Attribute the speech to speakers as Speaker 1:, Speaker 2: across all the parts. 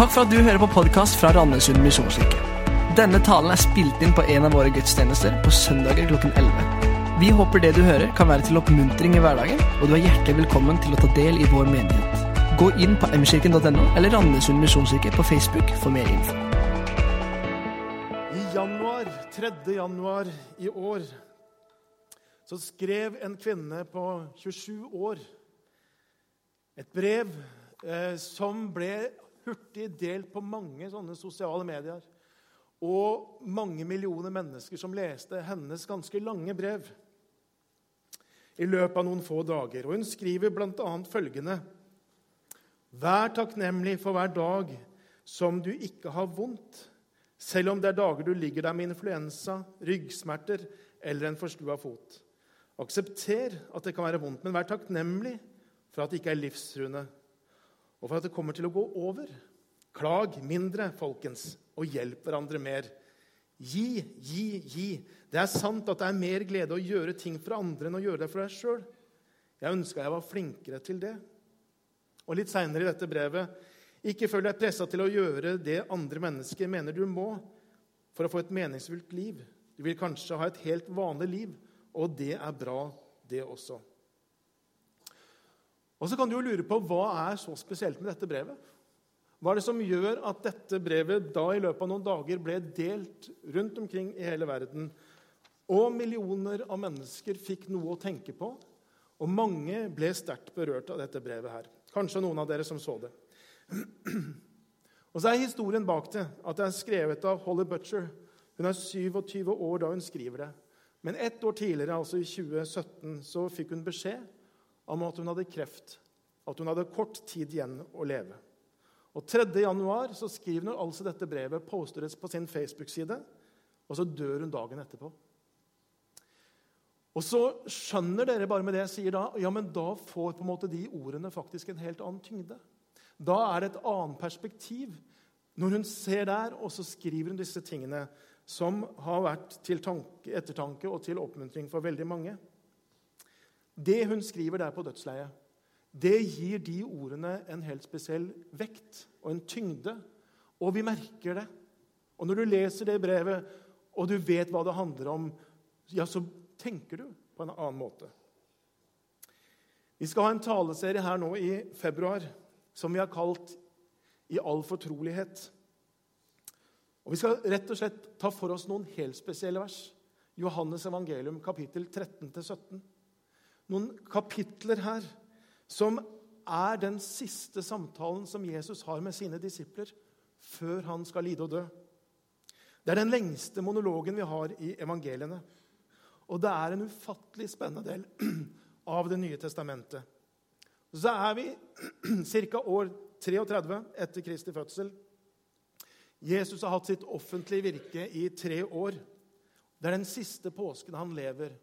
Speaker 1: Takk for at du hører på podkast fra Randesund misjonskirke. Denne talen er spilt inn på en av våre gudstjenester på søndager klokken 11. Vi håper det du hører, kan være til oppmuntring i hverdagen, og du er hjertelig velkommen til å ta del i vår menighet. Gå inn på mkirken.no eller Randesund misjonskirke på Facebook for mer info.
Speaker 2: I januar, 3. januar i år så skrev en kvinne på 27 år et brev eh, som ble hurtig delt på mange sånne sosiale medier. Og mange millioner mennesker som leste hennes ganske lange brev i løpet av noen få dager. Og hun skriver bl.a. følgende.: Vær takknemlig for hver dag som du ikke har vondt, selv om det er dager du ligger der med influensa, ryggsmerter eller en forstua fot. Aksepter at det kan være vondt, men vær takknemlig for at det ikke er livstruende, og for at det kommer til å gå over. Klag mindre, folkens, og hjelp hverandre mer. Gi, gi, gi. Det er sant at det er mer glede å gjøre ting for andre enn å gjøre det for deg sjøl. Jeg ønska jeg var flinkere til det. Og litt seinere i dette brevet ikke føl deg pressa til å gjøre det andre mennesker mener du må for å få et meningsfullt liv. Du vil kanskje ha et helt vanlig liv, og det er bra, det også. Og så kan du jo lure på hva er så spesielt med dette brevet. Hva er det som gjør at dette brevet da i løpet av noen dager ble delt rundt omkring i hele verden? Og millioner av mennesker fikk noe å tenke på, og mange ble sterkt berørt av dette brevet her. Kanskje noen av dere som så det. Og så er historien bak det at det er skrevet av Holly Butcher. Hun er 27 år da hun skriver det. Men ett år tidligere, altså i 2017, så fikk hun beskjed om at hun hadde kreft, at hun hadde kort tid igjen å leve. Og 3. januar så skriver hun altså dette brevet, poster det på sin Facebook-side, og så dør hun dagen etterpå. Og så skjønner dere bare med det jeg sier da, ja, men da får på en måte de ordene faktisk en helt annen tyngde. Da er det et annet perspektiv når hun ser der, og så skriver hun disse tingene som har vært til tanke, ettertanke og til oppmuntring for veldig mange. Det hun skriver der på dødsleiet, det gir de ordene en helt spesiell vekt og en tyngde. Og vi merker det. Og når du leser det brevet, og du vet hva det handler om, ja, så tenker du på en annen måte. Vi skal ha en taleserie her nå i februar som vi har kalt 'I all fortrolighet'. Og Vi skal rett og slett ta for oss noen helt spesielle vers. Johannes evangelium, kapittel 13-17 noen kapitler her som er den siste samtalen som Jesus har med sine disipler før han skal lide og dø. Det er den lengste monologen vi har i evangeliene. Og det er en ufattelig spennende del av Det nye testamentet. Så er vi ca. år 33 etter Kristi fødsel. Jesus har hatt sitt offentlige virke i tre år. Det er den siste påsken han lever.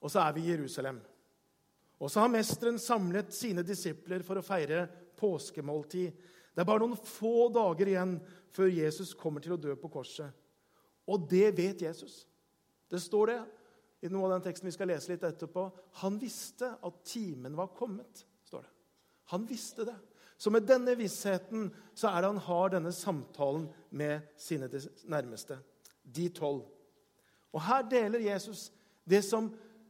Speaker 2: Og så er vi i Jerusalem. Og så har mesteren samlet sine disipler for å feire påskemåltid. Det er bare noen få dager igjen før Jesus kommer til å dø på korset. Og det vet Jesus. Det står det i noe av den teksten vi skal lese litt etterpå. Han visste at timen var kommet. står det. Han visste det. Så med denne vissheten så er det han har denne samtalen med sine nærmeste, de tolv. Og her deler Jesus det som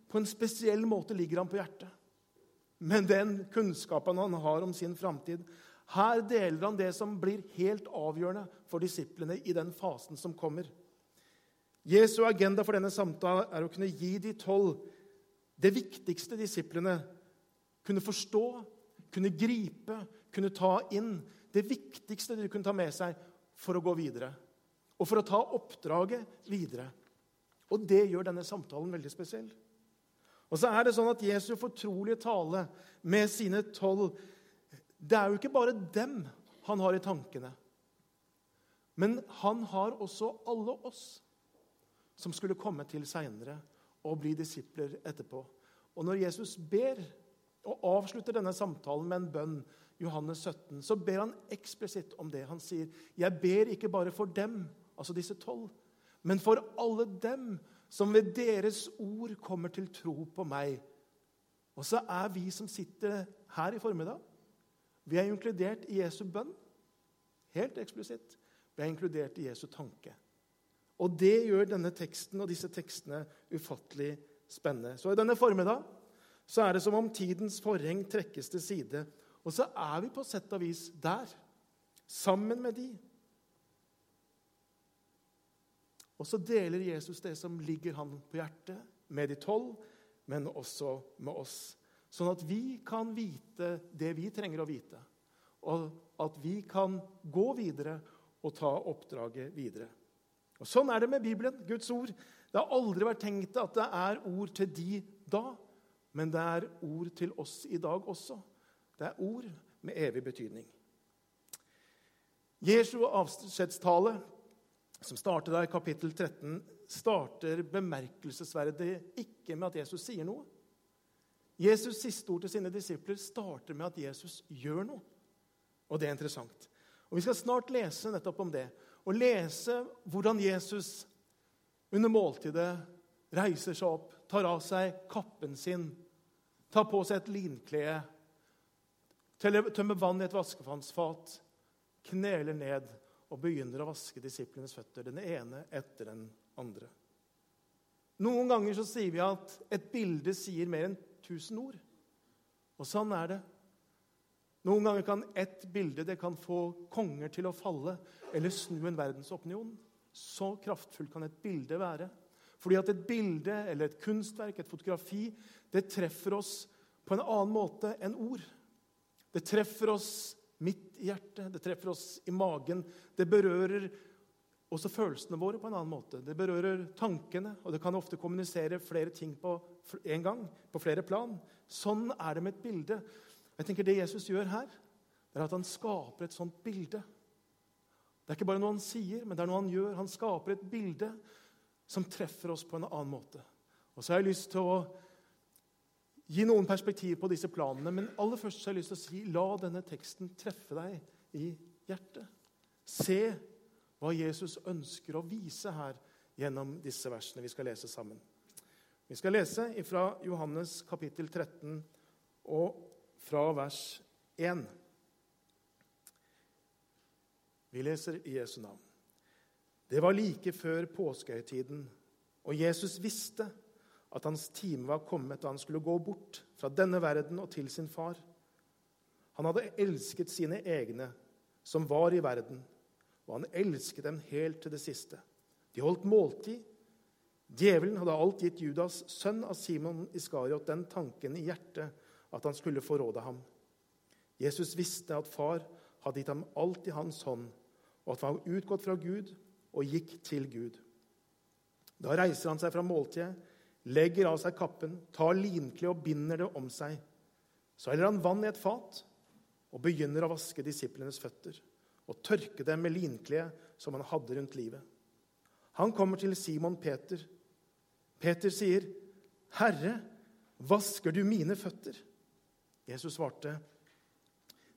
Speaker 2: på en spesiell måte ligger han på hjertet. Men den kunnskapen han har om sin framtid Her deler han det som blir helt avgjørende for disiplene i den fasen som kommer. Jesu agenda for denne samtalen er å kunne gi de tolv det viktigste disiplene kunne forstå, kunne gripe, kunne ta inn. Det viktigste de kunne ta med seg for å gå videre. Og for å ta oppdraget videre. Og det gjør denne samtalen veldig spesiell. Og så er det sånn at Jesu fortrolige tale med sine tolv Det er jo ikke bare dem han har i tankene. Men han har også alle oss som skulle komme til seinere og bli disipler etterpå. Og når Jesus ber og avslutter denne samtalen med en bønn, Johannes 17, så ber han eksplisitt om det. Han sier, 'Jeg ber ikke bare for dem', altså disse tolv, 'men for alle dem' som ved deres ord kommer til tro på meg. Og så er vi som sitter her i formiddag, vi er inkludert i Jesu bønn. helt eksplisitt, er inkludert i Jesu tanke. Og det gjør denne teksten og disse tekstene ufattelig spennende. Så i denne formiddag så er det som om tidens forheng trekkes til side. Og så er vi på sett og vis der, sammen med de. Og så deler Jesus det som ligger han på hjertet, med de tolv, men også med oss. Sånn at vi kan vite det vi trenger å vite, og at vi kan gå videre og ta oppdraget videre. Og Sånn er det med Bibelen, Guds ord. Det har aldri vært tenkt at det er ord til de da, men det er ord til oss i dag også. Det er ord med evig betydning. Jesu avskjedstale, som starter der kapittel 13, starter bemerkelsesverdig ikke med at Jesus sier noe. Jesus' siste ord til sine disipler starter med at Jesus gjør noe. Og det er interessant. Og Vi skal snart lese nettopp om det og lese hvordan Jesus under måltidet reiser seg opp, tar av seg kappen sin, tar på seg et linklede, tømmer vann i et vaskefannsfat, kneler ned og begynner å vaske disiplenes føtter, den ene etter den andre. Noen ganger så sier vi at et bilde sier mer enn tusen ord. Og sånn er det. Noen ganger kan ett bilde det kan få konger til å falle eller snu en verdensopinion. Så kraftfullt kan et bilde være. Fordi at et bilde eller et kunstverk, et fotografi, det treffer oss på en annen måte enn ord. Det treffer oss midt i hjertet, det treffer oss i magen. Det berører også følelsene våre på en annen måte. Det berører tankene, og det kan ofte kommunisere flere ting på en gang, på flere plan. Sånn er det med et bilde. Jeg tenker Det Jesus gjør her, det er at han skaper et sånt bilde. Det er ikke bare noe han sier, men det er noe han gjør. Han skaper et bilde som treffer oss på en annen måte. Og så har jeg lyst til å gi noen perspektiv på disse planene. Men aller først så har jeg lyst til å si la denne teksten treffe deg i hjertet. Se hva Jesus ønsker å vise her gjennom disse versene vi skal lese sammen. Vi skal lese fra Johannes kapittel 13 og fra vers 1. Vi leser i Jesu navn. Det var like før påskehøytiden, og Jesus visste at hans time var kommet da han skulle gå bort fra denne verden og til sin far. Han hadde elsket sine egne, som var i verden, og han elsket dem helt til det siste. De holdt måltid. Djevelen hadde alt gitt Judas, sønn av Simon Iskariot, den tanken i hjertet at han skulle forråde ham. Jesus visste at far hadde gitt ham alt i hans hånd, og at han var utgått fra Gud og gikk til Gud. Da reiser han seg fra måltidet, legger av seg kappen, tar linkle og binder det om seg. Så heller han vann i et fat og begynner å vaske disiplenes føtter og tørke dem med linkleet som han hadde rundt livet. Han kommer til Simon Peter. Peter sier, 'Herre, vasker du mine føtter?' Jesus svarte,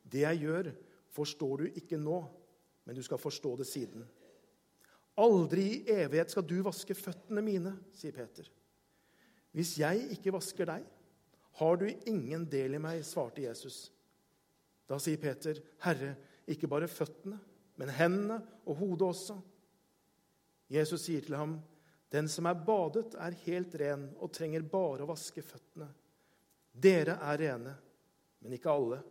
Speaker 2: 'Det jeg gjør, forstår du ikke nå, men du skal forstå det siden.' 'Aldri i evighet skal du vaske føttene mine', sier Peter. 'Hvis jeg ikke vasker deg, har du ingen del i meg', svarte Jesus. Da sier Peter, 'Herre, ikke bare føttene, men hendene og hodet også.' Jesus sier til ham, 'Den som er badet, er helt ren og trenger bare å vaske føttene.' Dere er rene, men ikke alle.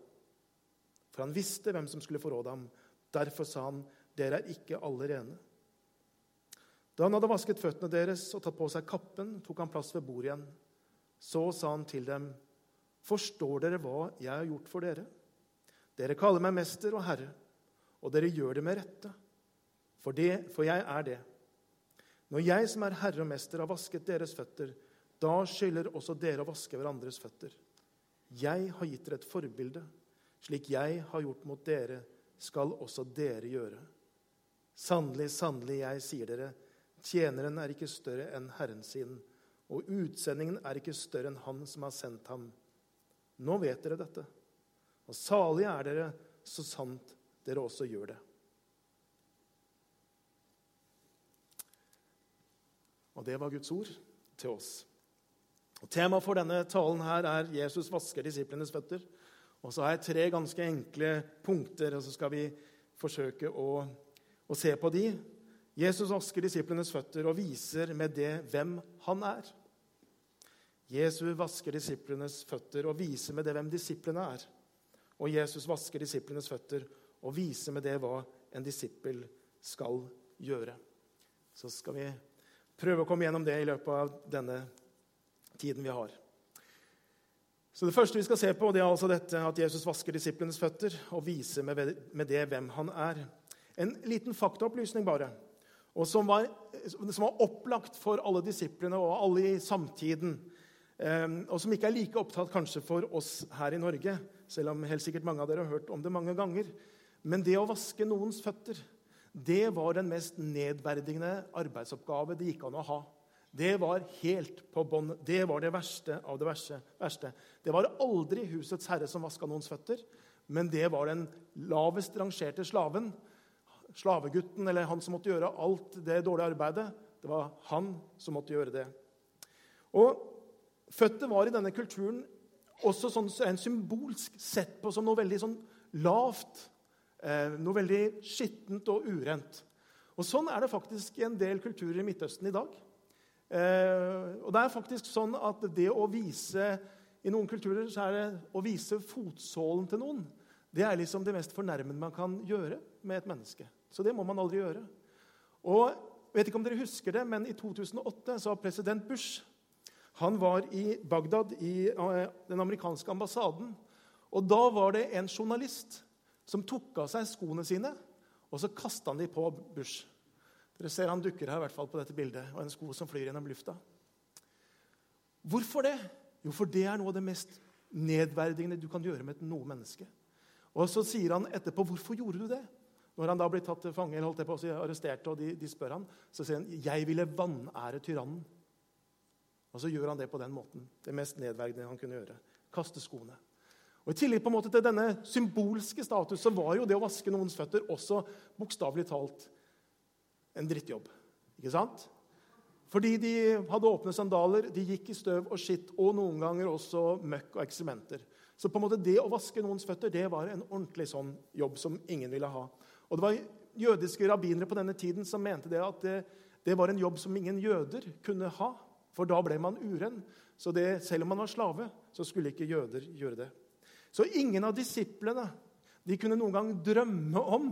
Speaker 2: For han visste hvem som skulle forråde ham. Derfor sa han, 'Dere er ikke alle rene.' Da han hadde vasket føttene deres og tatt på seg kappen, tok han plass ved bordet igjen. Så sa han til dem, 'Forstår dere hva jeg har gjort for dere?' 'Dere kaller meg mester og herre, og dere gjør det med rette.' For, det, for jeg er det. Når jeg som er herre og mester, har vasket deres føtter, da skylder også dere å vaske hverandres føtter. Jeg har gitt dere et forbilde. Slik jeg har gjort mot dere, skal også dere gjøre. Sannelig, sannelig, jeg sier dere, tjeneren er ikke større enn Herren sin, og utsendingen er ikke større enn Han som har sendt ham. Nå vet dere dette, og salige er dere så sant dere også gjør det. Og det var Guds ord til oss. Og Temaet for denne talen her er 'Jesus vasker disiplenes føtter'. Og så har jeg tre ganske enkle punkter, og så skal vi forsøke å, å se på de. Jesus vasker disiplenes føtter og viser med det hvem han er. Jesus vasker disiplenes føtter og viser med det hvem disiplene er. Og Jesus vasker disiplenes føtter og viser med det hva en disippel skal gjøre. Så skal vi prøve å komme gjennom det i løpet av denne tiden vi har. Så Det første vi skal se på, det er altså dette at Jesus vasker disiplenes føtter og viser med det hvem han er. En liten faktaopplysning bare, og som var, som var opplagt for alle disiplene og alle i samtiden. Ehm, og som ikke er like opptatt kanskje for oss her i Norge, selv om helt sikkert mange av dere har hørt om det mange ganger. Men det å vaske noens føtter det var den mest nedverdigende arbeidsoppgave det gikk an å ha. Det var helt på bånn. Det var det verste av det verste. Det var aldri husets herre som vaska noens føtter, men det var den lavest rangerte slaven. Slavegutten, eller han som måtte gjøre alt det dårlige arbeidet. Det var han som måtte gjøre det. Og Føttet var i denne kulturen også sånn, en symbolsk sett på som noe veldig sånn lavt, eh, noe veldig skittent og urent. Og Sånn er det faktisk i en del kulturer i Midtøsten i dag. Eh, og det er faktisk sånn at det å vise I noen kulturer så er det å vise fotsålen til noen det er liksom det mest fornærmende man kan gjøre med et menneske. Så det må man aldri gjøre. Og vet ikke om dere husker det, men I 2008 så var president Bush han var i Bagdad, i eh, den amerikanske ambassaden. Og Da var det en journalist som tok av seg skoene sine, og så kasta han dem på Bush. Dere ser Han dukker her i hvert fall på dette bildet, og en sko som flyr gjennom lufta. Hvorfor det? Jo, for det er noe av det mest nedverdigende du kan gjøre med noe menneske. Og Så sier han etterpå hvorfor gjorde du det. Når han da blir tatt til fange, eller holdt jeg på å arrestert, og de, de spør han, så sier han jeg ville vanære tyrannen. Og så gjør han det på den måten. Det mest nedverdigende han kunne gjøre. Kaste skoene. Og I tillegg på en måte til denne symbolske status så var jo det å vaske noens føtter også bokstavelig talt en drittjobb. Ikke sant? Fordi de hadde åpne sandaler, de gikk i støv og skitt, og noen ganger også møkk og eksementer. Så på en måte det å vaske noens føtter det var en ordentlig sånn jobb som ingen ville ha. Og Det var jødiske rabbinere på denne tiden som mente det at det, det var en jobb som ingen jøder kunne ha. For da ble man uren. Så det, selv om man var slave, så skulle ikke jøder gjøre det. Så ingen av disiplene de kunne noen gang drømme om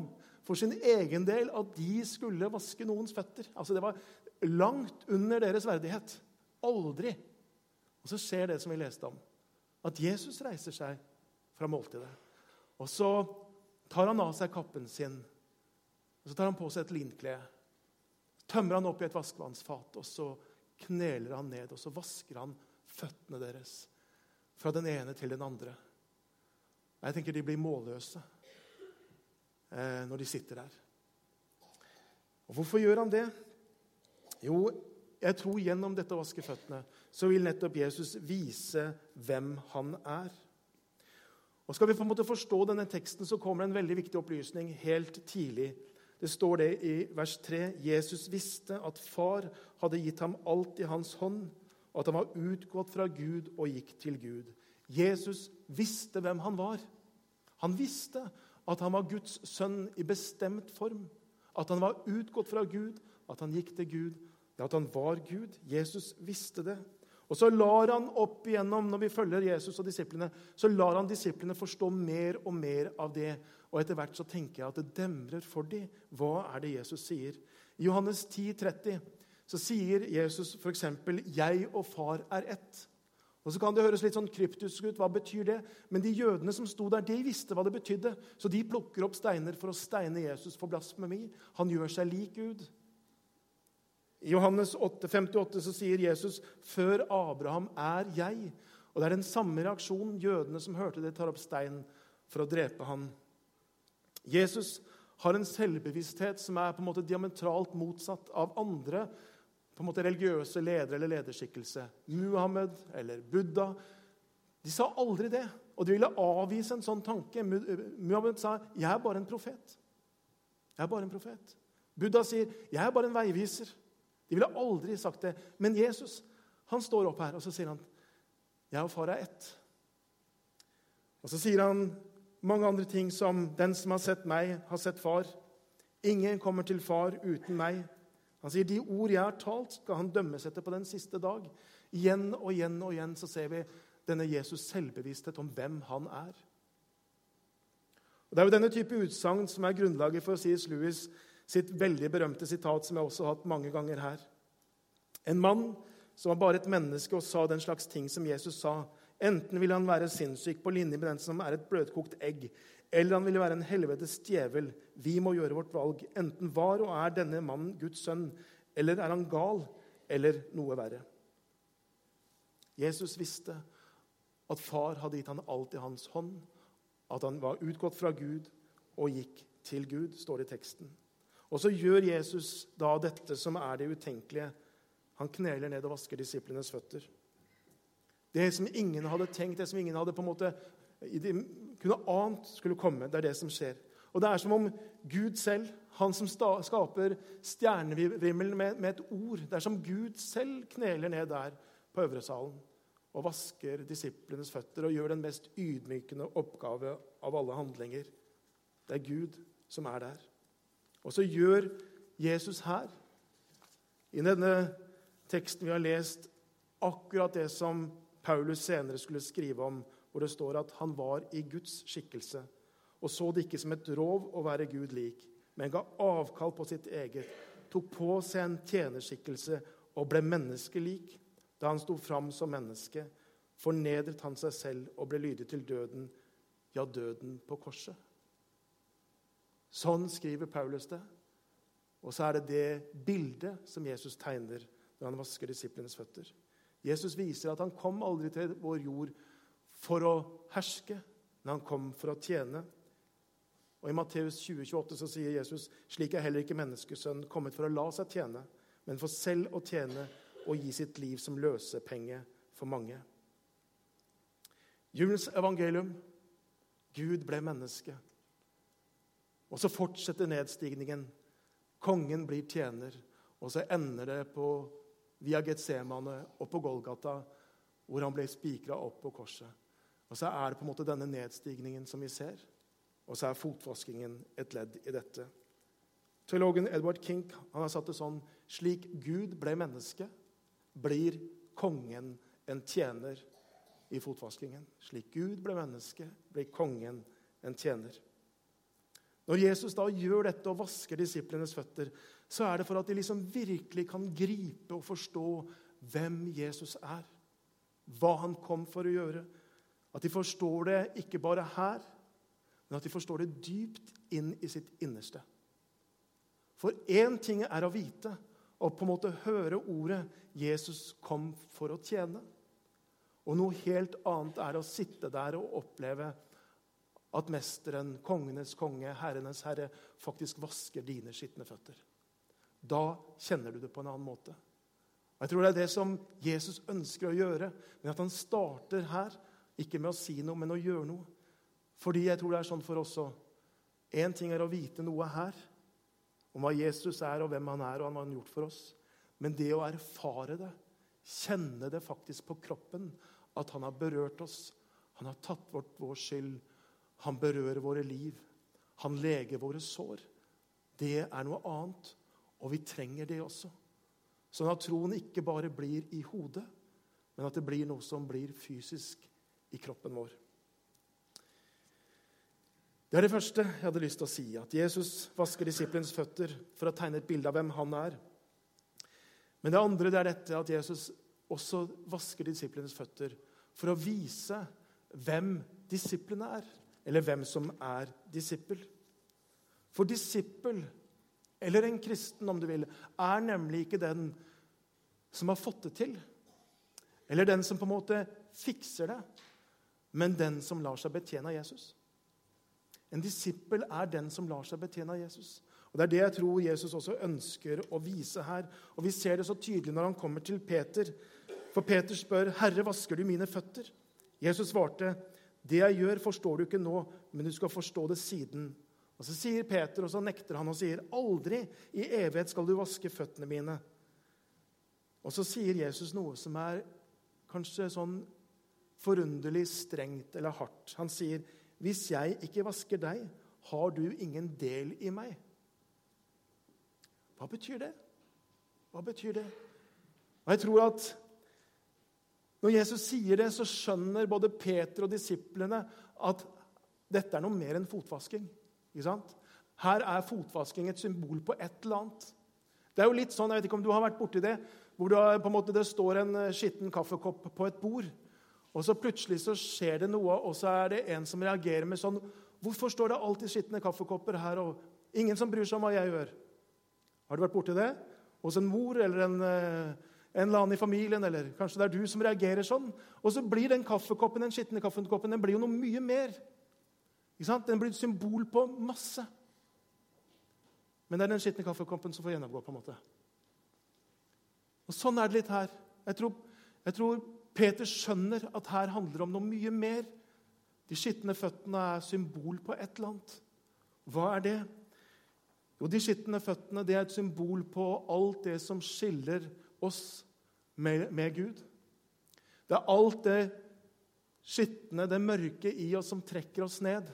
Speaker 2: for sin egen del at de skulle vaske noens føtter. Altså Det var langt under deres verdighet. Aldri. Og så skjer det som vi leste om, at Jesus reiser seg fra måltidet. Og så tar han av seg kappen sin, og så tar han på seg et linklede. Tømmer han opp i et vaskevannsfat, og så kneler han ned, og så vasker han føttene deres fra den ene til den andre. Jeg tenker de blir målløse eh, når de sitter der. Og Hvorfor gjør han det? Jo, jeg tror gjennom dette å vaske føttene så vil nettopp Jesus vise hvem han er. Og Skal vi på en måte forstå denne teksten, så kommer det en veldig viktig opplysning helt tidlig det står det i vers 3. Jesus visste at far hadde gitt ham alt i hans hånd, og at han var utgått fra Gud og gikk til Gud. Jesus visste hvem han var. Han visste at han var Guds sønn i bestemt form. At han var utgått fra Gud, at han gikk til Gud, ja, at han var Gud. Jesus visste det. Og så lar han opp igjennom, Når vi følger Jesus og disiplene, så lar han disiplene forstå mer og mer av det. Og etter hvert så tenker jeg at det demrer for dem. Hva er det Jesus sier? I Johannes 10, 30, så sier Jesus f.eks.: 'Jeg og far er ett'. Og så kan Det høres litt sånn kryptisk ut. Hva betyr det? Men de jødene som sto der, de visste hva det betydde. Så de plukker opp steiner for å steine Jesus for blasfemi. Han gjør seg lik Gud. I Johannes 8, 58 så sier Jesus, 'Før Abraham er jeg'. Og Det er den samme reaksjonen jødene som hørte det, tar opp stein for å drepe ham. Jesus har en selvbevissthet som er på en måte diametralt motsatt av andre på en måte religiøse ledere eller lederskikkelse. Muhammed eller Buddha. De sa aldri det, og de ville avvise en sånn tanke. Muhammed sa 'Jeg er bare en profet'. Jeg er bare en profet. Buddha sier 'Jeg er bare en veiviser'. De ville aldri sagt det. Men Jesus han står opp her og så sier han, 'Jeg og far er ett'. Og så sier han mange andre ting som 'Den som har sett meg, har sett far'. Ingen kommer til far uten meg. Han sier, 'De ord jeg har talt, skal han dømmes etter på den siste dag'. Igjen og igjen og igjen så ser vi denne Jesus' selvbevissthet om hvem han er. Og det er jo denne type utsagn som er grunnlaget for C.S. Lewis sitt veldig berømte sitat, som jeg også har hatt mange ganger her. En mann som var bare et menneske og sa den slags ting som Jesus sa, Enten vil han være sinnssyk på linje med den som er et bløtkokt egg, eller han vil være en helvetes djevel. Vi må gjøre vårt valg. Enten var og er denne mannen Guds sønn, eller er han gal, eller noe verre. Jesus visste at far hadde gitt han alt i hans hånd, at han var utgått fra Gud og gikk til Gud, står det i teksten. Og så gjør Jesus da dette som er det utenkelige. Han kneler ned og vasker disiplenes føtter. Det som ingen hadde tenkt, det som ingen hadde på en måte kunne ant skulle komme. Det er det som skjer. Og Det er som om Gud selv, han som skaper stjernevimmelen med, et ord Det er som Gud selv kneler ned der på øvre salen og vasker disiplenes føtter og gjør den mest ydmykende oppgave av alle handlinger. Det er Gud som er der. Og så gjør Jesus her, i denne teksten vi har lest, akkurat det som Paulus senere skulle skrive om, hvor det står at han var i Guds skikkelse og så det ikke som et rov å være Gud lik, men ga avkall på sitt eget, tok på seg en tjenerskikkelse og ble menneskelik. Da han sto fram som menneske, fornedret han seg selv og ble lydig til døden, ja, døden på korset. Sånn skriver Paulus det. Og så er det det bildet som Jesus tegner når han vasker disiplenes føtter. Jesus viser at han kom aldri til vår jord for å herske, men han kom for å tjene. Og I Matteus 2028 så sier Jesus slik er heller ikke menneskesønnen kommet for å la seg tjene, men for selv å tjene og gi sitt liv som løsepenge for mange. Julens evangelium Gud ble menneske. Og så fortsetter nedstigningen. Kongen blir tjener. Og så ender det på via Getsemane og på Golgata, hvor han ble spikra opp på korset. Og Så er det på en måte denne nedstigningen som vi ser, og så er fotvaskingen et ledd i dette. Teologen Edward Kink han har satt det sånn Slik Gud ble menneske, blir kongen en tjener i fotvaskingen. Slik Gud ble menneske, blir kongen en tjener. Når Jesus da gjør dette og vasker disiplenes føtter, så er det for at de liksom virkelig kan gripe og forstå hvem Jesus er. Hva han kom for å gjøre. At de forstår det ikke bare her, men at de forstår det dypt inn i sitt innerste. For én ting er å vite og på en måte høre ordet 'Jesus kom for å tjene'. Og noe helt annet er å sitte der og oppleve at mesteren, kongenes konge, herrenes herre, faktisk vasker dine skitne føtter. Da kjenner du det på en annen måte. Og Jeg tror det er det som Jesus ønsker å gjøre, men at han starter her. Ikke med å si noe, men å gjøre noe. Fordi jeg tror det er sånn for oss òg. Én ting er å vite noe her, om hva Jesus er, og hvem han er, og hva han har gjort for oss. Men det å erfare det, kjenne det faktisk på kroppen, at han har berørt oss, han har tatt bort vår skyld, han berører våre liv, han leger våre sår, det er noe annet. Og vi trenger det også. Sånn at troen ikke bare blir i hodet, men at det blir noe som blir fysisk i kroppen vår. Det er det første jeg hadde lyst til å si. At Jesus vasker disiplens føtter for å tegne et bilde av hvem han er. Men det andre det er dette at Jesus også vasker disiplenes føtter for å vise hvem disiplene er, eller hvem som er disippel. For disippel eller en kristen, om du vil, er nemlig ikke den som har fått det til, eller den som på en måte fikser det, men den som lar seg betjene av Jesus. En disippel er den som lar seg betjene av Jesus. Og Det er det jeg tror Jesus også ønsker å vise her. Og Vi ser det så tydelig når han kommer til Peter. For Peter spør, 'Herre, vasker du mine føtter?' Jesus svarte, 'Det jeg gjør, forstår du ikke nå, men du skal forstå det siden.' Og Så sier Peter, og så nekter han og sier, 'Aldri i evighet skal du vaske føttene mine.' Og så sier Jesus noe som er kanskje sånn forunderlig strengt eller hardt. Han sier, Hvis jeg ikke vasker deg, har du ingen del i meg. Hva betyr det? Hva betyr det? Og jeg tror at når Jesus sier det, så skjønner både Peter og disiplene at dette er noe mer enn fotvasking. Ikke sant? Her er fotvasking et symbol på et eller annet. Det er jo litt sånn, jeg vet ikke om du har vært borti det, hvor det, på en måte, det står en eh, skitten kaffekopp på et bord. Og så plutselig så skjer det noe, og så er det en som reagerer med sånn Hvorfor står det alltid skitne kaffekopper her? og Ingen som bryr seg om hva jeg gjør. Har du vært borti det? Hos en mor eller en, eh, en eller annen i familien, eller kanskje det er du som reagerer sånn. Og så blir den kaffekoppen, den skitne kaffekoppen den blir jo noe mye mer. Den blir et symbol på masse. Men det er den skitne kaffekoppen som får gjennomgå. på en måte. Og Sånn er det litt her. Jeg tror, jeg tror Peter skjønner at her handler det om noe mye mer. De skitne føttene er symbol på et eller annet. Hva er det? Jo, De skitne føttene det er et symbol på alt det som skiller oss med, med Gud. Det er alt det skitne, det mørke i oss som trekker oss ned.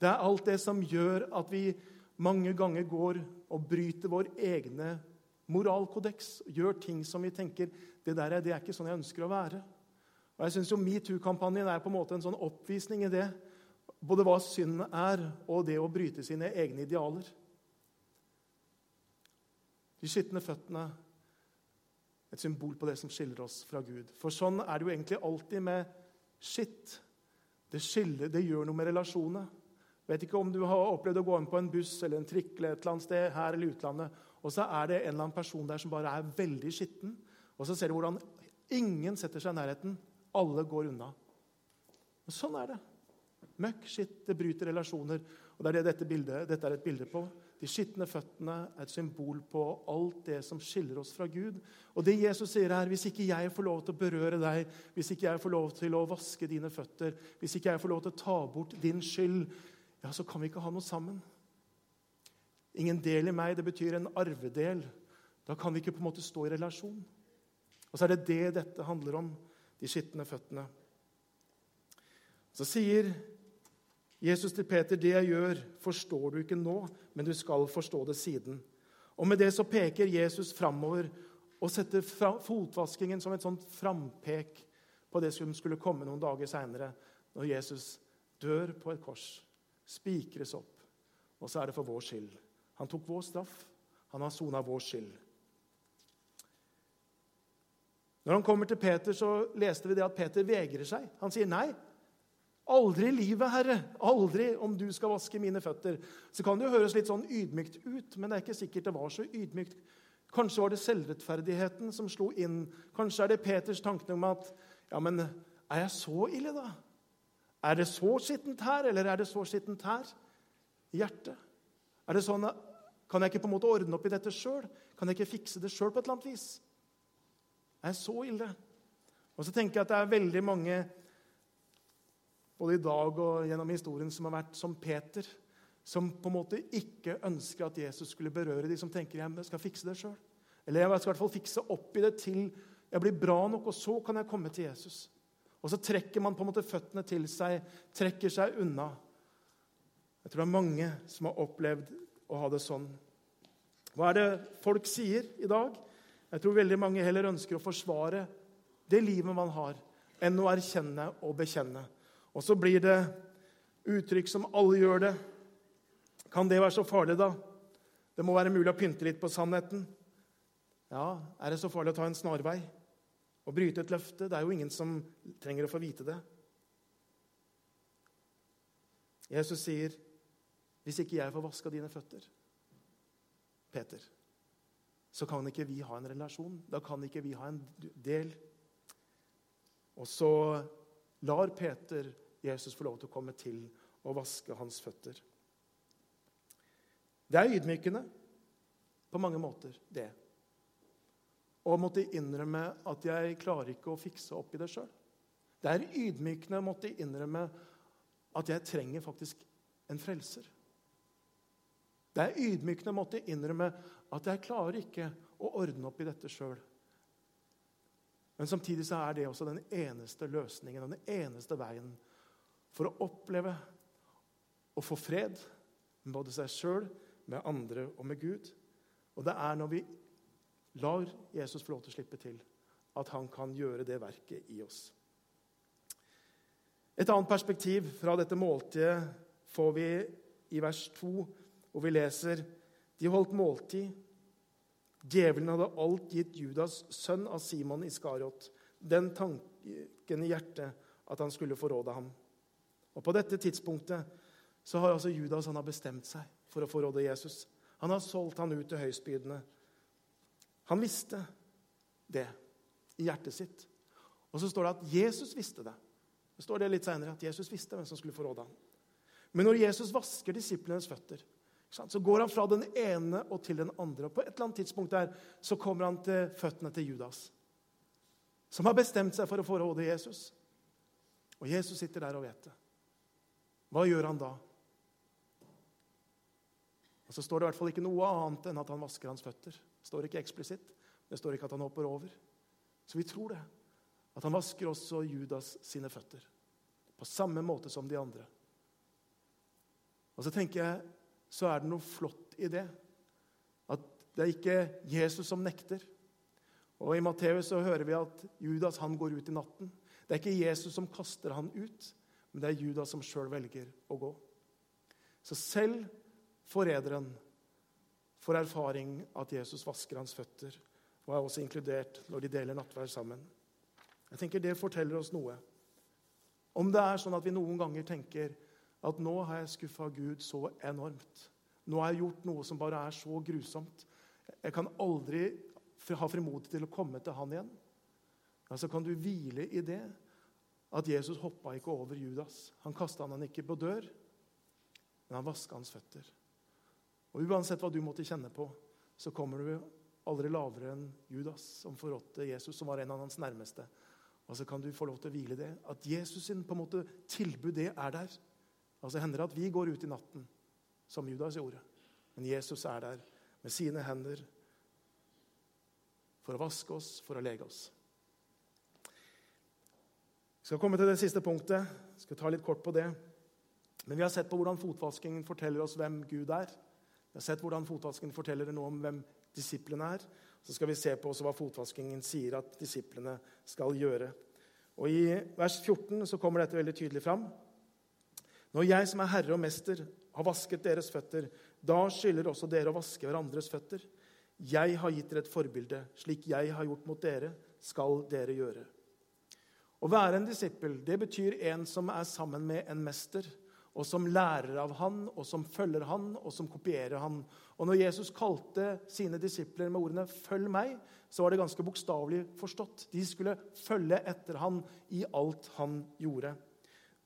Speaker 2: Det er alt det som gjør at vi mange ganger går og bryter vår egne moralkodeks. Gjør ting som vi tenker det der er, det er ikke sånn jeg ønsker å være. Og jeg synes jo Metoo-kampanjen er på en måte en sånn oppvisning i det. Både hva synd er, og det å bryte sine egne idealer. De skitne føttene et symbol på det som skiller oss fra Gud. For sånn er det jo egentlig alltid med skitt. Det skiller, det gjør noe med relasjonene. Vet ikke om du har opplevd å gå inn på en buss eller en trikk eller et eller annet sted her eller utlandet, og så er det en eller annen person der som bare er veldig skitten. Og så ser du hvordan ingen setter seg i nærheten. Alle går unna. Men sånn er det. Møkk, skitt, det bryter relasjoner. Og det er det dette, bildet, dette er et bilde på. De skitne føttene er et symbol på alt det som skiller oss fra Gud. Og det Jesus sier her, Hvis ikke jeg får lov til å berøre deg, hvis ikke jeg får lov til å vaske dine føtter, hvis ikke jeg får lov til å ta bort din skyld, ja, så kan vi ikke ha noe sammen. Ingen del i meg, det betyr en arvedel. Da kan vi ikke på en måte stå i relasjon. Og så er det det dette handler om, de skitne føttene. Så sier Jesus til Peter, 'Det jeg gjør, forstår du ikke nå, men du skal forstå det siden.' Og Med det så peker Jesus framover og setter fotvaskingen som et sånt frampek på det som skulle komme noen dager seinere, når Jesus dør på et kors spikres opp. Og så er det for vår skyld. Han tok vår straff. Han har sona vår skyld. Når han kommer til Peter, så leste vi det at Peter vegrer seg. Han sier nei. Aldri i livet, Herre. Aldri om du skal vaske mine føtter. Så kan det jo høres litt sånn ydmykt ut, men det er ikke sikkert det var så ydmykt. Kanskje var det selvrettferdigheten som slo inn. Kanskje er det Peters tanke om at ja, men er jeg så ille, da? Er det så skittent her, eller er det så skittent her? I hjertet? Er det sånn, Kan jeg ikke på en måte ordne opp i dette sjøl? Kan jeg ikke fikse det sjøl på et eller annet vis? Er jeg så ille? Og så tenker jeg at det er veldig mange både i dag og gjennom historien som har vært som Peter, som på en måte ikke ønsker at Jesus skulle berøre de som tenker jeg skal fikse det sjøl. Eller jeg skal i hvert fall fikse opp i det til jeg blir bra nok, og så kan jeg komme til Jesus. Og så trekker man på en måte føttene til seg, trekker seg unna. Jeg tror det er mange som har opplevd å ha det sånn. Hva er det folk sier i dag? Jeg tror veldig mange heller ønsker å forsvare det livet man har, enn å erkjenne og bekjenne. Og så blir det uttrykk som 'alle gjør det'. Kan det være så farlig, da? Det må være mulig å pynte litt på sannheten. Ja, er det så farlig å ta en snarvei? Å bryte et løfte Det er jo ingen som trenger å få vite det. Jesus sier, 'Hvis ikke jeg får vaska dine føtter, Peter, så kan ikke vi ha en relasjon. Da kan ikke vi ha en del.' Og så lar Peter Jesus få lov til å komme til og vaske hans føtter. Det er ydmykende på mange måter, det og måtte innrømme at jeg klarer ikke å fikse opp i det sjøl. Det er ydmykende å måtte innrømme at jeg trenger faktisk en frelser. Det er ydmykende å måtte innrømme at jeg klarer ikke å ordne opp i dette sjøl. Men samtidig så er det også den eneste løsningen og den eneste veien for å oppleve å få fred med både seg sjøl, med andre og med Gud. Og det er når vi lar Jesus få lov til å slippe til, at han kan gjøre det verket i oss. Et annet perspektiv fra dette måltidet får vi i vers 2, hvor vi leser de holdt måltid. Djevelen hadde alt gitt Judas, sønn av Simon Iskariot, den tanken i hjertet at han skulle forråde ham. Og På dette tidspunktet så har altså Judas han har bestemt seg for å forråde Jesus. Han har solgt han ut til høyspydene. Han visste det i hjertet sitt. Og så står det at Jesus visste det. Det står det litt senere, at Jesus visste hvem som skulle forråde ham. Men når Jesus vasker disiplenes føtter, så går han fra den ene og til den andre. Og På et eller annet tidspunkt der så kommer han til føttene til Judas, som har bestemt seg for å forråde Jesus. Og Jesus sitter der og vet det. Hva gjør han da? Og Så står det i hvert fall ikke noe annet enn at han vasker hans føtter. Det står ikke eksplisitt. Det står ikke at han hopper over. Så vi tror det. At han vasker også Judas sine føtter. På samme måte som de andre. Og så tenker jeg, så er det noe flott i det. At det er ikke Jesus som nekter. Og I Matteus så hører vi at Judas han går ut i natten. Det er ikke Jesus som kaster han ut, men det er Judas som sjøl velger å gå. Så selv forræderen får erfaring at Jesus vasker hans føtter, og er også inkludert når de deler nattverd sammen. Jeg tenker Det forteller oss noe. Om det er sånn at vi noen ganger tenker at nå har jeg skuffa Gud så enormt. Nå har jeg gjort noe som bare er så grusomt. Jeg kan aldri ha frimodighet til å komme til han igjen. Ja, så kan du hvile i det at Jesus hoppa ikke over Judas. Han kasta han ikke på dør, men han vaska hans føtter. Og Uansett hva du måtte kjenne på, så kommer du aldri lavere enn Judas, som forrådte Jesus, som var en av hans nærmeste. Og så kan du få lov til å hvile det. At Jesus sin på en måte tilbud, det er der. Altså hender det at vi går ut i natten, som Judas gjorde. Men Jesus er der med sine hender for å vaske oss, for å lege oss. Jeg skal komme til det siste punktet. Jeg skal ta litt kort på det. Men vi har sett på hvordan fotvaskingen forteller oss hvem Gud er. Vi har sett hvordan fotvaskingen forteller noe om hvem disiplene er. Så skal vi se på hva fotvaskingen sier at disiplene skal gjøre. Og I vers 14 så kommer dette veldig tydelig fram. Når jeg som er herre og mester, har vasket deres føtter, da skylder også dere å vaske hverandres føtter. Jeg har gitt dere et forbilde. Slik jeg har gjort mot dere, skal dere gjøre. Å være en disippel det betyr en som er sammen med en mester og som lærer av han, og som følger han, og som kopierer han. Og når Jesus kalte sine disipler med ordene 'følg meg', så var det ganske bokstavelig forstått. De skulle følge etter han i alt han gjorde.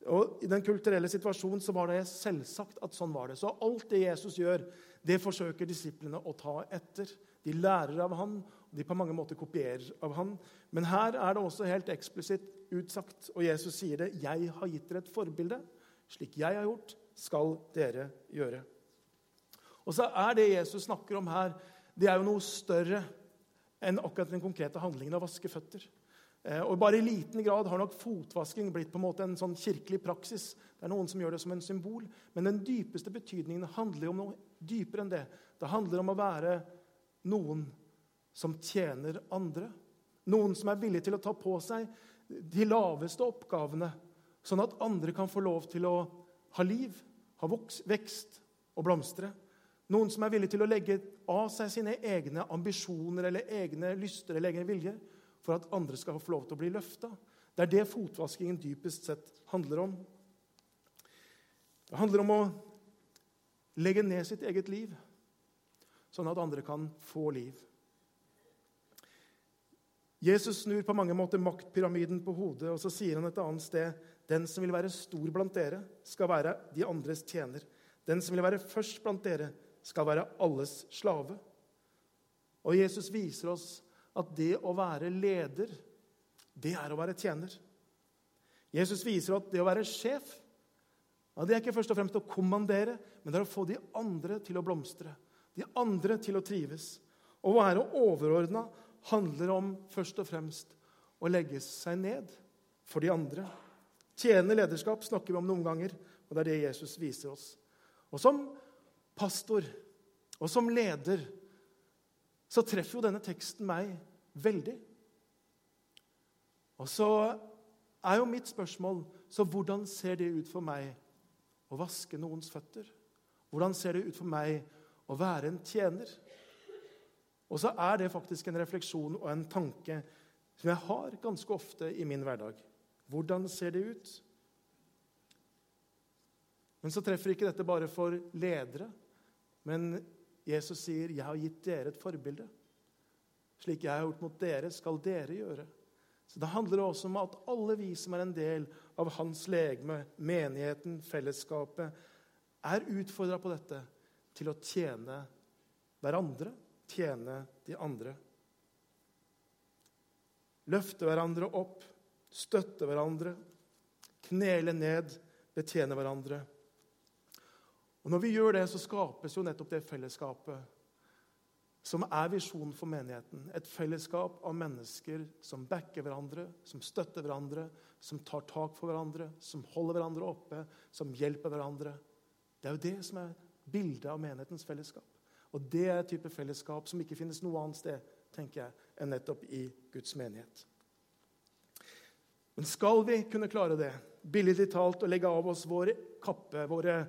Speaker 2: Og I den kulturelle situasjonen så var det selvsagt at sånn var det. Så alt det Jesus gjør, det forsøker disiplene å ta etter. De lærer av han, og de på mange måter kopierer av han. Men her er det også helt eksplisitt utsagt, og Jesus sier det, 'Jeg har gitt dere et forbilde'. Slik jeg har gjort, skal dere gjøre. Og så er det Jesus snakker om her, det er jo noe større enn akkurat den konkrete handlingen av å vaske føtter. Eh, og bare i liten grad har nok fotvasking blitt på en måte en sånn kirkelig praksis. Det er noen som gjør det som en symbol. Men den dypeste betydningen handler om noe dypere enn det. Det handler om å være noen som tjener andre. Noen som er villig til å ta på seg de laveste oppgavene Sånn at andre kan få lov til å ha liv, ha vekst og blomstre. Noen som er villig til å legge av seg sine egne ambisjoner eller egne lyster eller egne vilje for at andre skal få lov til å bli løfta. Det er det fotvaskingen dypest sett handler om. Det handler om å legge ned sitt eget liv, sånn at andre kan få liv. Jesus snur på mange måter maktpyramiden på hodet, og så sier han et annet sted den som vil være stor blant dere, skal være de andres tjener. Den som vil være først blant dere, skal være alles slave. Og Jesus viser oss at det å være leder, det er å være tjener. Jesus viser at det å være sjef ja, det er ikke først og fremst å kommandere, men det er å få de andre til å blomstre, de andre til å trives. Å være overordna handler om først og fremst å legge seg ned for de andre. Tjenende lederskap snakker vi om noen ganger, og det er det Jesus viser oss. Og som pastor og som leder så treffer jo denne teksten meg veldig. Og så er jo mitt spørsmål så hvordan ser det ut for meg å vaske noens føtter? Hvordan ser det ut for meg å være en tjener? Og så er det faktisk en refleksjon og en tanke som jeg har ganske ofte i min hverdag. Hvordan ser det ut? Men så treffer ikke dette bare for ledere. Men Jesus sier, 'Jeg har gitt dere et forbilde'. Slik jeg har gjort mot dere, skal dere gjøre. Så Det handler også om at alle vi som er en del av hans legeme, menigheten, fellesskapet, er utfordra på dette til å tjene hverandre, tjene de andre. Løfte hverandre opp, støtte hverandre, knele ned, betjene hverandre. Og Når vi gjør det, så skapes jo nettopp det fellesskapet som er visjonen for menigheten. Et fellesskap av mennesker som backer hverandre, som støtter hverandre, som tar tak for hverandre, som holder hverandre oppe, som hjelper hverandre. Det er jo det som er bildet av menighetens fellesskap. Og det er et type fellesskap som ikke finnes noe annet sted tenker jeg, enn nettopp i Guds menighet. Men skal vi kunne klare det, billedlig talt, å legge av oss vår kappe, våre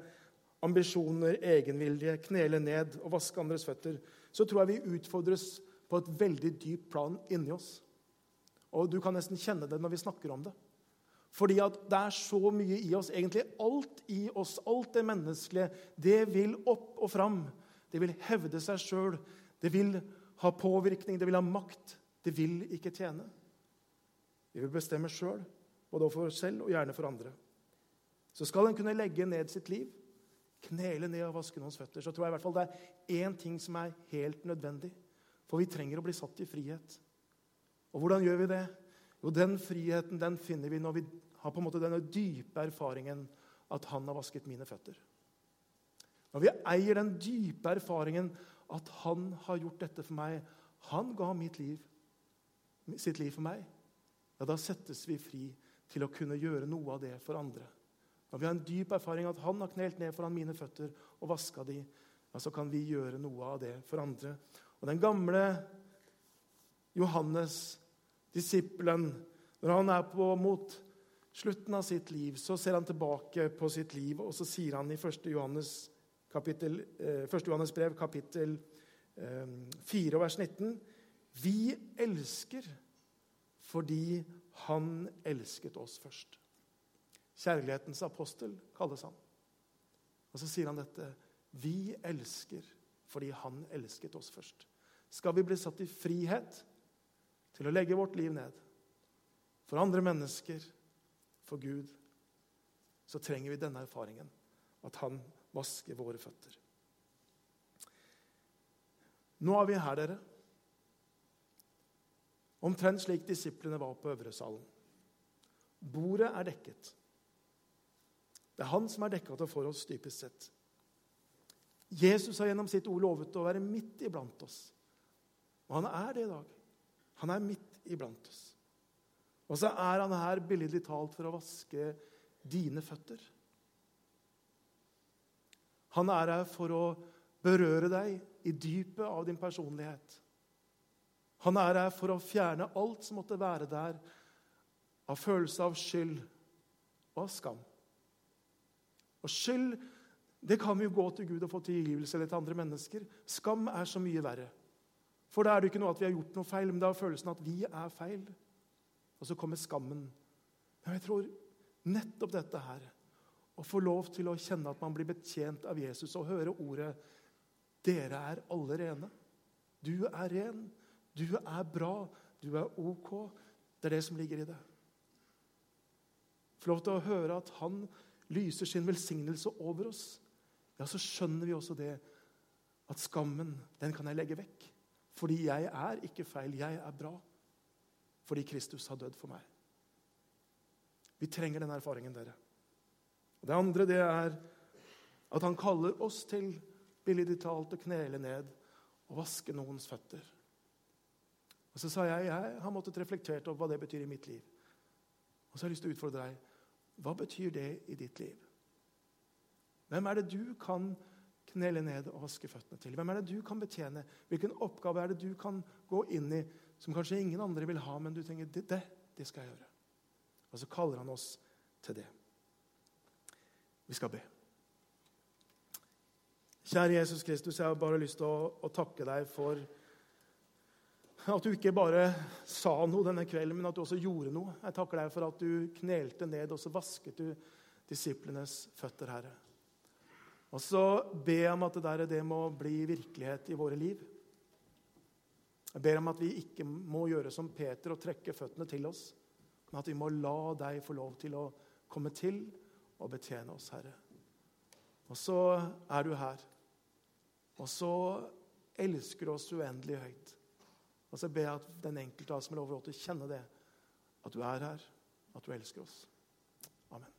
Speaker 2: ambisjoner, egenvilje, knele ned og vaske andres føtter, så tror jeg vi utfordres på et veldig dypt plan inni oss. Og du kan nesten kjenne det når vi snakker om det. Fordi at det er så mye i oss. Egentlig alt i oss, alt det menneskelige, det vil opp og fram. Det vil hevde seg sjøl. Det vil ha påvirkning, det vil ha makt. Det vil ikke tjene. Vi vil bestemme sjøl, både for oss selv og gjerne for andre. Så skal en kunne legge ned sitt liv, knele ned og vaske noens føtter, så tror jeg i hvert fall det er én ting som er helt nødvendig. For vi trenger å bli satt i frihet. Og hvordan gjør vi det? Jo, den friheten den finner vi når vi har på en måte denne dype erfaringen at han har vasket mine føtter. Når vi eier den dype erfaringen at han har gjort dette for meg, han ga liv, sitt liv for meg, ja, da settes vi fri til å kunne gjøre noe av det for andre. Når vi har en dyp erfaring at han har knelt ned foran mine føtter og vaska de, ja, så kan vi gjøre noe av det for andre. Og den gamle Johannes, disippelen, når han er på mot slutten av sitt liv, så ser han tilbake på sitt liv, og så sier han i 1. Johannes, kapittel, 1. Eh, Johannes brev, kapittel 4, eh, vers 19 Vi elsker fordi han elsket oss først. Kjærlighetens apostel kalles han. Og så sier han dette Vi elsker fordi han elsket oss først. Skal vi bli satt i frihet til å legge vårt liv ned for andre mennesker, for Gud, så trenger vi denne erfaringen. At han vasker våre føtter. Nå er vi her, dere. Omtrent slik disiplene var på Øvresalen. Bordet er dekket. Det er han som er dekka til for oss, dypest sett. Jesus har gjennom sitt ord lovet å være midt iblant oss. Og han er det i dag. Han er midt iblant oss. Og så er han her billedlig talt for å vaske dine føtter. Han er her for å berøre deg i dypet av din personlighet. Han er her for å fjerne alt som måtte være der av følelse av skyld og av skam. Og skyld det kan jo gå til Gud og få tilgivelse eller til andre mennesker. Skam er så mye verre. For da er det ikke noe at vi har gjort noe feil, men det er følelsen at vi er feil. Og så kommer skammen. Men jeg tror nettopp dette her, å få lov til å kjenne at man blir betjent av Jesus og høre ordet 'Dere er alle rene'. Du er ren. Du er bra. Du er ok. Det er det som ligger i det. Få lov til å høre at han lyser sin velsignelse over oss, ja, så skjønner vi også det at skammen, den kan jeg legge vekk. Fordi jeg er ikke feil, jeg er bra. Fordi Kristus har dødd for meg. Vi trenger den erfaringen, dere. Det andre det er at han kaller oss til billig talt å knele ned og vaske noens føtter. Og Så sa jeg jeg har måttet reflektere over hva det betyr i mitt liv. Og så har jeg lyst til å utfordre deg. Hva betyr det i ditt liv? Hvem er det du kan knele ned og vaske føttene til? Hvem er det du kan betjene? Hvilken oppgave er det du kan gå inn i som kanskje ingen andre vil ha, men du tenker det, det, det skal jeg gjøre? Og så kaller han oss til det. Vi skal be. Kjære Jesus Kristus, jeg har bare lyst til å, å takke deg for at du ikke bare sa noe denne kvelden, men at du også gjorde noe. Jeg takker deg for at du knelte ned, og så vasket du disiplenes føtter, Herre. Og så ber jeg om at det der det må bli virkelighet i våre liv. Jeg ber om at vi ikke må gjøre som Peter og trekke føttene til oss, men at vi må la deg få lov til å komme til og betjene oss, Herre. Og så er du her. Og så elsker du oss uendelig høyt. Og så ber jeg at den enkelte av oss med lov til å kjenne det. At du er her, at du elsker oss. Amen.